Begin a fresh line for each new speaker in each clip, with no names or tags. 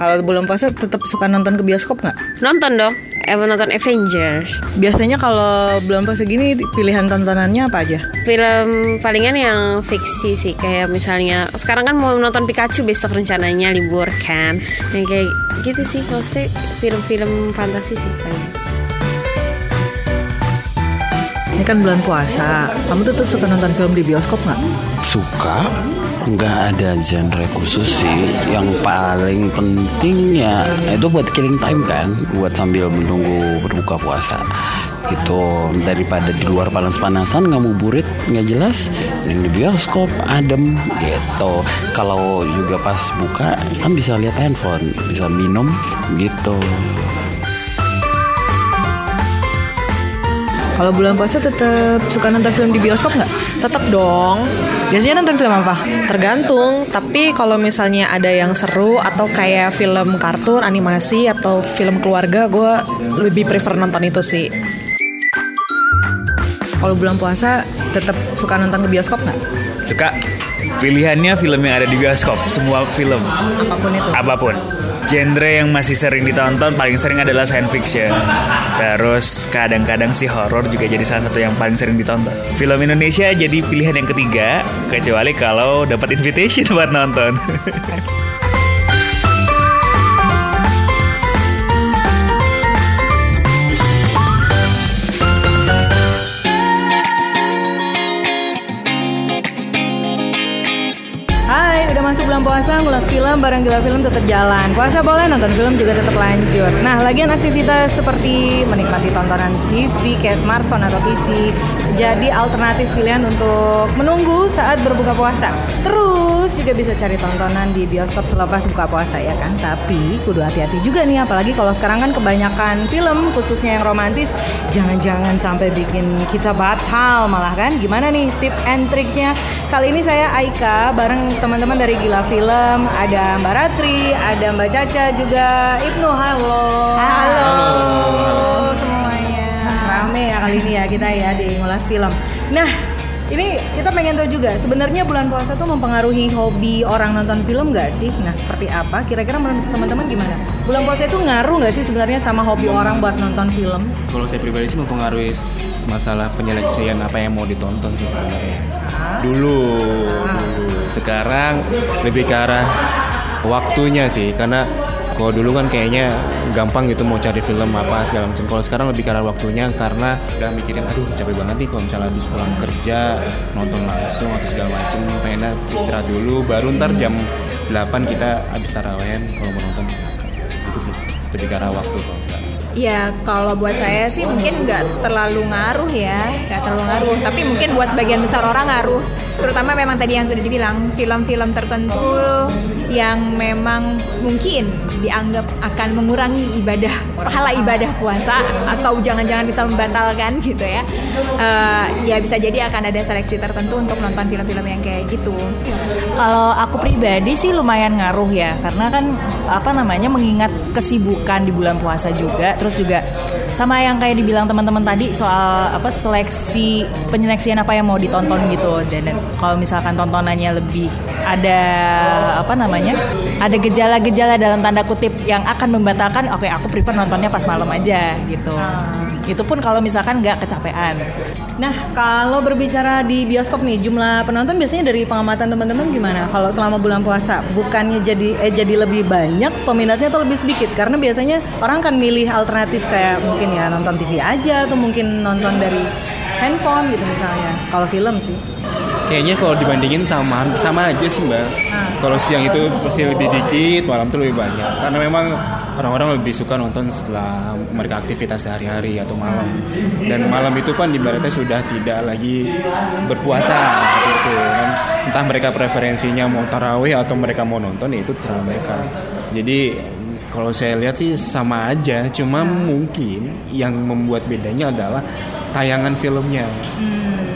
Kalau bulan puasa tetap suka nonton ke bioskop nggak?
Nonton dong. Emang nonton Avengers.
Biasanya kalau bulan puasa gini pilihan tontonannya apa aja?
Film palingan yang fiksi sih kayak misalnya sekarang kan mau nonton Pikachu besok rencananya libur kan. Yang kayak gitu sih maksudnya film-film fantasi sih paling.
Ini kan bulan puasa. Kamu tuh suka nonton film di bioskop nggak?
Suka, nggak ada genre khusus sih. Yang paling penting ya itu buat killing time kan, buat sambil menunggu berbuka puasa. Gitu daripada di luar panas-panasan nggak mau burit nggak jelas, yang di bioskop adem gitu. Kalau juga pas buka kan bisa lihat handphone, bisa minum gitu.
Kalau bulan puasa tetap suka nonton film di bioskop nggak?
Tetap dong.
Biasanya nonton film apa?
Tergantung, tapi kalau misalnya ada yang seru atau kayak film kartun, animasi atau film keluarga, gue lebih prefer nonton itu sih.
Kalau bulan puasa tetap suka nonton ke bioskop nggak?
Suka pilihannya film yang ada di bioskop, semua film.
Apa pun itu.
Apa pun. Genre yang masih sering ditonton paling sering adalah science fiction. Terus kadang-kadang sih horor juga jadi salah satu yang paling sering ditonton. Film Indonesia jadi pilihan yang ketiga, kecuali kalau dapat invitation buat nonton.
Hai, udah masuk bulan puasa, ngulas film, bareng gila film tetap jalan. Puasa boleh, nonton film juga tetap lanjut. Nah, lagian aktivitas seperti menikmati tontonan TV, kayak smartphone atau PC, jadi alternatif pilihan untuk menunggu saat berbuka puasa. Terus juga bisa cari tontonan di bioskop selepas buka puasa ya kan. Tapi kudu hati-hati juga nih, apalagi kalau sekarang kan kebanyakan film, khususnya yang romantis, jangan-jangan sampai bikin kita batal malah kan. Gimana nih tip and tricksnya? Kali ini saya Aika bareng teman-teman dari Gila Film, ada Mbak Ratri, ada Mbak Caca juga Ibnu. Halo.
Halo, semuanya.
Kali ini ya kita ya di ngulas film. Nah, ini kita pengen tahu juga sebenarnya bulan puasa tuh mempengaruhi hobi orang nonton film nggak sih? Nah, seperti apa? Kira-kira menurut teman-teman gimana? Bulan puasa itu ngaruh nggak sih sebenarnya sama hobi orang buat nonton film?
Kalau saya pribadi sih mempengaruhi masalah penyeleksian apa yang mau ditonton sih sebenarnya. Dulu, dulu. Sekarang lebih ke arah waktunya sih, karena kalau dulu kan kayaknya gampang gitu mau cari film apa segala macam. Kalau sekarang lebih arah waktunya karena udah mikirin, aduh capek banget nih kalau misalnya habis pulang kerja nonton langsung atau segala macam. Pengennya istirahat dulu, baru ntar jam 8 kita habis tarawehan kalau mau nonton. Itu sih lebih arah waktu kalau sekarang.
Ya kalau buat saya sih mungkin nggak terlalu ngaruh ya, nggak terlalu ngaruh. Tapi mungkin buat sebagian besar orang ngaruh. Terutama memang tadi yang sudah dibilang film-film tertentu yang memang mungkin dianggap akan mengurangi ibadah pahala ibadah puasa atau jangan-jangan bisa membatalkan gitu ya. Eh, ya bisa jadi akan ada seleksi tertentu untuk nonton film-film yang kayak gitu.
Kalau aku pribadi sih lumayan ngaruh ya, karena kan apa namanya mengingat kesibukan di bulan puasa juga, terus juga sama yang kayak dibilang teman-teman tadi soal apa seleksi penyeleksian apa yang mau ditonton gitu dan, dan kalau misalkan tontonannya lebih ada apa namanya ada gejala-gejala dalam tanda kutip yang akan membatalkan oke aku prefer nontonnya pas malam aja gitu itu pun kalau misalkan nggak kecapean
Nah, kalau berbicara di bioskop nih, jumlah penonton biasanya dari pengamatan teman-teman gimana? Kalau selama bulan puasa, bukannya jadi eh jadi lebih banyak, peminatnya atau lebih sedikit? Karena biasanya orang kan milih alternatif kayak mungkin ya nonton TV aja atau mungkin nonton dari handphone gitu misalnya. Kalau film sih.
Kayaknya kalau dibandingin sama sama aja sih mbak. Kalau siang itu pasti lebih dikit, malam itu lebih banyak. Karena memang orang-orang lebih suka nonton setelah mereka aktivitas sehari-hari atau malam. Dan malam itu kan ibaratnya sudah tidak lagi berpuasa gitu. Dan entah mereka preferensinya mau tarawih atau mereka mau nonton ya itu terserah mereka. Jadi kalau saya lihat sih sama aja, cuma mungkin yang membuat bedanya adalah tayangan filmnya.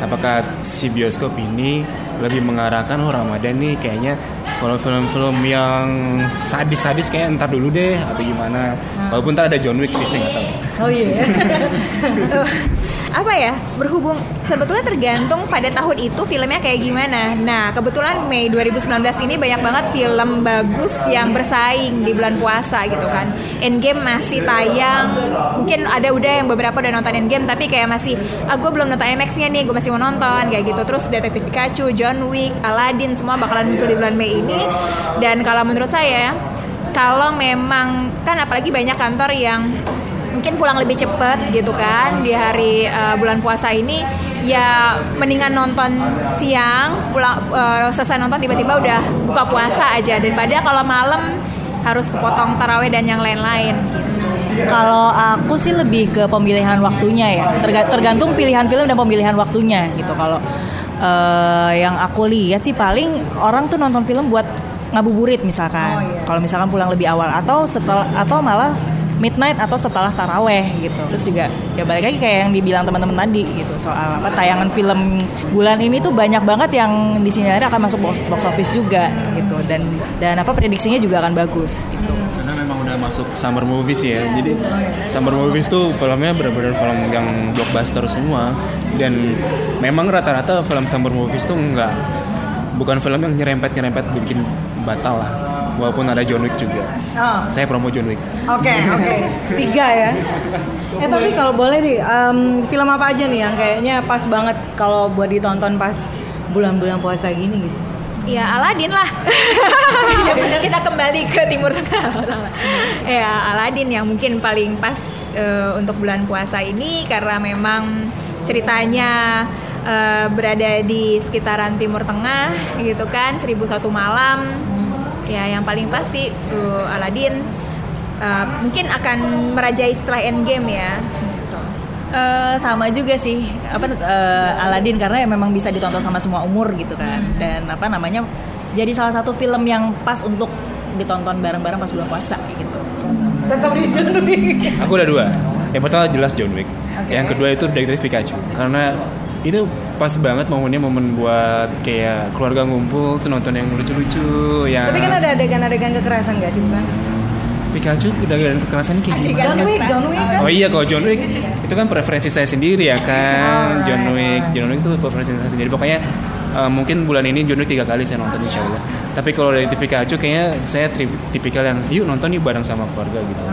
Apakah si bioskop ini lebih mengarahkan oh Ramadan nih kayaknya kalau film-film yang sadis-sadis kayak entar dulu deh atau gimana. Walaupun ntar ada John Wick sih saya nggak tahu.
Oh iya.
apa ya berhubung sebetulnya tergantung pada tahun itu filmnya kayak gimana. Nah kebetulan Mei 2019 ini banyak banget film bagus yang bersaing di bulan puasa gitu kan. Endgame masih tayang, mungkin ada udah yang beberapa udah nonton Endgame tapi kayak masih ah belum nonton IMAX-nya nih, gue masih mau nonton kayak gitu. Terus Detektif Pikachu, John Wick, Aladdin semua bakalan muncul di bulan Mei ini. Dan kalau menurut saya kalau memang kan apalagi banyak kantor yang mungkin pulang lebih cepet gitu kan di hari uh, bulan puasa ini ya mendingan nonton siang pulang uh, selesai nonton tiba-tiba udah buka puasa aja daripada kalau malam harus kepotong taraweh dan yang lain-lain
Kalau aku sih lebih ke pemilihan waktunya ya, Terga- tergantung pilihan film dan pemilihan waktunya gitu. Kalau eh, yang aku lihat sih paling orang tuh nonton film buat ngabuburit misalkan. Kalau misalkan pulang lebih awal atau setelah atau malah midnight atau setelah taraweh gitu. Terus juga ya balik lagi kayak yang dibilang teman-teman tadi gitu soal apa tayangan film bulan ini tuh banyak banget yang di sini akan masuk box, box office juga gitu dan dan apa prediksinya juga akan bagus gitu.
Karena memang udah masuk summer movies ya. Jadi summer movies tuh filmnya benar-benar film yang blockbuster semua dan memang rata-rata film summer movies tuh enggak bukan film yang nyerempet-nyerempet bikin batal lah. Walaupun ada John Wick juga.
Oh.
Saya promo John Wick.
Oke, oke. Tiga ya. Eh tapi kalau boleh nih, em, film apa aja nih yang kayaknya pas banget kalau buat ditonton pas bulan-bulan puasa gini gitu?
Ya Aladin lah. Kita kembali ke Timur Tengah. ya Aladin yang mungkin paling pas eh, untuk bulan puasa ini karena memang ceritanya eh, berada di sekitaran Timur Tengah gitu kan, 1001 malam. Ya yang paling pasti uh, Aladin eh, mungkin akan merajai setelah Endgame ya.
Eh, sama juga sih apa eh, Aladdin karena ya memang bisa ditonton sama semua umur gitu kan dan apa namanya jadi salah satu film yang pas untuk ditonton bareng-bareng pas bulan puasa gitu.
Tetap di.
Aku ada dua. Yang pertama jelas John Wick. Yang kedua itu Detektif Pikachu. Karena itu pas banget momennya momen buat kayak keluarga ngumpul tuh nonton yang lucu-lucu yang
Tapi kan ada adegan-adegan kekerasan gak sih bukan?
Pikachu udah ada kekerasan kayak gimana?
John Wick, John Wick kan?
Oh iya kalau John Wick itu kan preferensi saya sendiri ya kan? John Wick John Wick itu preferensi saya sendiri. Pokoknya eh, mungkin bulan ini John Wick tiga kali saya nonton insya Allah. Tapi kalau dari Pikachu kayaknya saya tipikal yang yuk nonton yuk bareng sama keluarga gitu.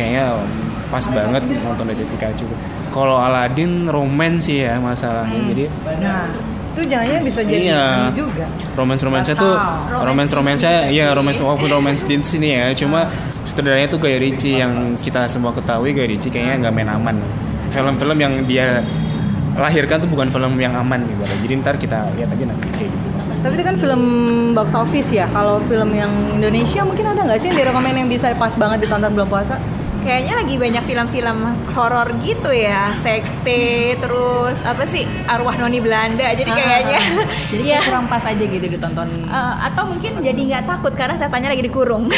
Kayaknya um, pas banget nonton dari Pikachu kalau Aladdin romance sih ya masalahnya. Jadi
Nah, itu jangannya bisa jadi
Iya.
juga.
romance romance tuh romance romance ya romance walaupun romance di sini ya. Cuma sutradaranya tuh Guy Ritchie yang kita semua ketahui Guy Ritchie kayaknya nggak main aman. Film-film yang dia lahirkan tuh bukan film yang aman gitu. Jadi ntar kita lihat aja nanti kayak gitu.
Tapi itu kan film box office ya. Kalau film yang Indonesia mungkin ada nggak sih yang direkomend yang bisa pas banget ditonton bulan puasa?
Kayaknya lagi banyak film-film horor gitu ya, sekte, terus apa sih arwah noni Belanda. Jadi kayaknya,
Jadi
ya.
kayak kurang pas aja gitu ditonton.
Eh, atau mungkin jadi nggak takut karena setannya lagi dikurung.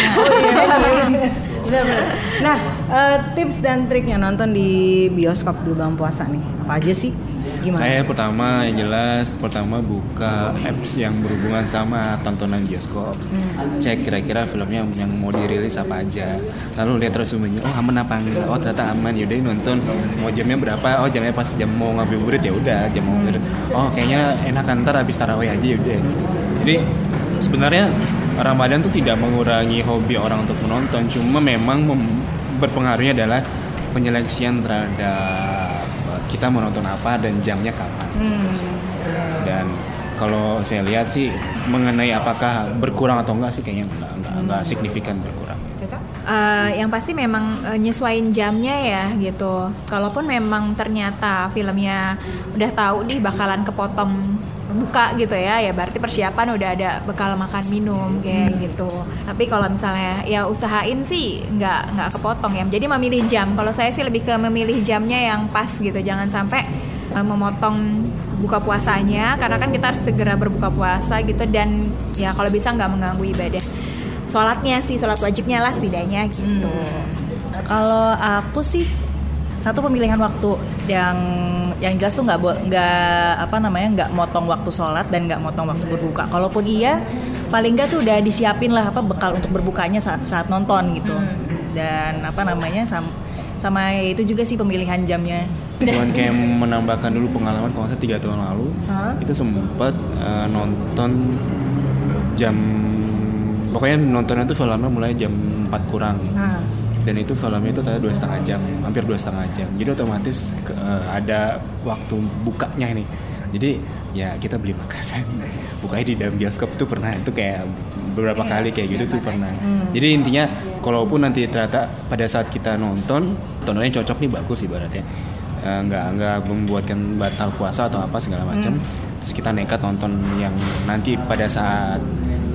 Benar-benar. Nah, eh, tips dan triknya nonton di bioskop di bulan puasa nih. Apa aja sih? Gimana?
saya pertama yang jelas pertama buka apps yang berhubungan sama tontonan bioskop. Cek kira-kira filmnya yang mau dirilis apa aja. Lalu lihat resumenya oh aman apa enggak? Oh ternyata aman. Yaudah nonton. Mau jamnya berapa? Oh jamnya pas jam mau ngabuburit ya udah jam mau ngabuburit oh kayaknya enak ntar habis tarawih aja yaudah. Jadi sebenarnya Ramadan tuh tidak mengurangi hobi orang untuk menonton. Cuma memang mem- berpengaruhnya adalah penyeleksian terhadap kita mau nonton apa dan jamnya kapan. Dan kalau saya lihat sih mengenai apakah berkurang atau enggak sih kayaknya enggak enggak, enggak signifikan berkurang.
Eh, yang pasti memang eh, nyesuain jamnya ya gitu. Kalaupun memang ternyata filmnya udah tahu nih bakalan kepotong buka gitu ya, ya berarti persiapan udah ada bekal makan minum kayak gitu. Tapi kalau misalnya ya usahain sih nggak nggak kepotong ya. Jadi memilih jam. Kalau saya sih lebih ke memilih jamnya yang pas gitu. Jangan sampai eh, memotong buka puasanya karena kan kita harus segera berbuka puasa gitu dan ya kalau bisa nggak mengganggu ibadah sholatnya sih sholat wajibnya lah setidaknya gitu
Kalau aku sih satu pemilihan waktu yang yang jelas tuh nggak bo- nggak apa namanya nggak motong waktu sholat dan nggak motong waktu berbuka. Kalaupun iya, paling nggak tuh udah disiapin lah apa bekal untuk berbukanya saat, saat nonton gitu. Dan apa namanya sam- sama itu juga sih pemilihan jamnya
cuman kayak menambahkan dulu pengalaman kalau salah tiga tahun lalu itu sempat eh, nonton jam pokoknya nontonnya itu filmnya mulai jam 4 kurang
Nah.
Dan itu filmnya itu ternyata dua setengah jam hampir dua setengah jam. Jadi otomatis eh, ada waktu bukanya nih jadi ya kita beli makanan. Bukanya di dalam bioskop itu pernah itu kayak beberapa kali kayak gitu tuh pernah. Jadi intinya kalaupun nanti ternyata pada saat kita nonton tontonnya cocok nih bagus ibaratnya. Eh, nggak nggak membuatkan batal puasa atau apa segala macam. Terus kita nekat nonton yang nanti pada saat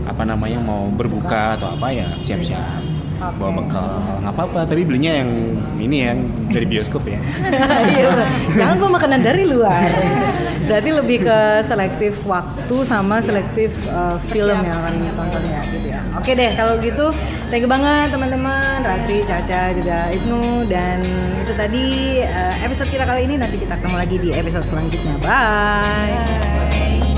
apa namanya mau berbuka atau apa ya siap-siap bawa bekal nggak apa-apa tapi belinya yang ini yang dari bioskop ya
Iya. Jangan bawa makanan dari luar. Berarti lebih ke selektif waktu sama selektif uh, film yang akan ditonton ya gitu ya. Oke deh kalau gitu thank you banget teman-teman Ratri, Caca juga Ibnu dan itu tadi uh, episode kita kali ini nanti kita ketemu lagi di episode selanjutnya. Bye.
Bye.